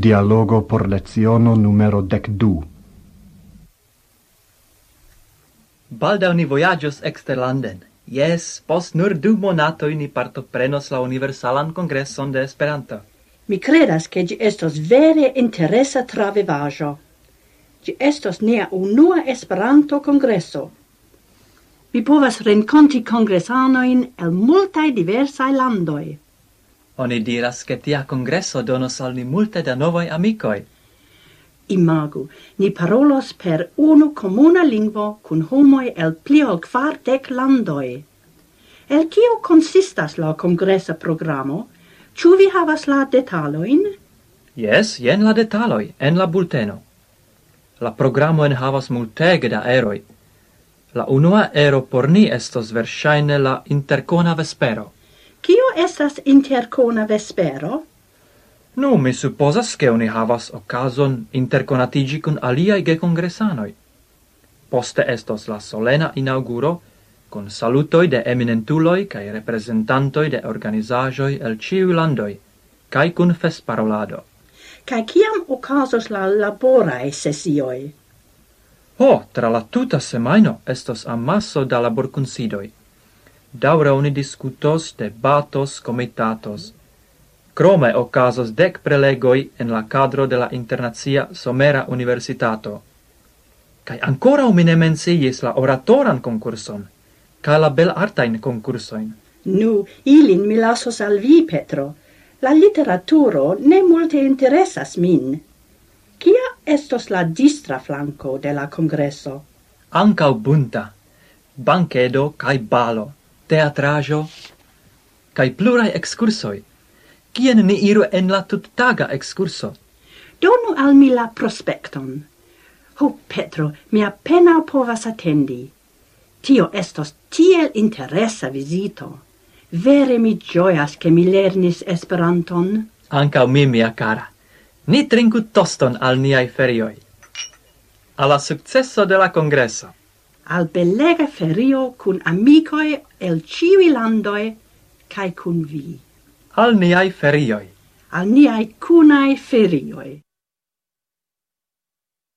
Dialogo por leziono numero dec du. Balda ni voyagios exterlanden. Yes, post nur du monato ni partoprenos la Universalan Congresson de Esperanto. Mi credas che gi estos vere interesa travivaggio. Gi estos nia unua Esperanto Congresso. Vi povas renconti congressanoin el multae diversae landoi. Oni diras che tia congresso donos al ni multe da novoi amicoi. Imagu, ni parolos per unu comuna lingvo cun homoi el plio quartec landoi. El cio consistas la congressa programo? Ciu vi havas la detaloin? Yes, jen la detaloi, en la bulteno. La programo en havas multege da eroi. La unua ero por ni estos versaine la intercona vespero estas intercona vespero? Nu, mi supposas che oni havas ocason interconatigi cun aliai ge congressanoi. Poste estos la solena inauguro, con salutoi de eminentuloi cae representantoi de organizajoi el ciu landoi, cae cun festparolado. Cae ciam ocasos la laborae sesioi? Ho, tra la tuta semaino estos amasso da laborconsidoi daura uni discutos, debatos, comitatos. Crome ocasos dec prelegoi en la cadro de la Internazia Somera Universitato. Cai ancora mi ne la oratoran concurson, ca la bel artain concursoin. Nu, ilin mi lasos al vi, Petro. La literaturo ne multe interesas min. Kia estos la distra flanco de la congresso? Ancau bunta, banquedo cae balo teatrajo, cae plurai excursoi, cien ni iru en la tuttaga excurso. Donu al mi la prospecton. Ho, Petro, mi appena povas attendi. Tio estos tiel interesa visito. Vere mi gioias che mi lernis Esperanton. Ancao mi, mia cara. Ni trinku toston al niai ferioi. Alla successo de la congresso al belega ferio cun amicoi el ciui landoi cae cun vi. Al niai ferioi. Al niai cunai ferioi.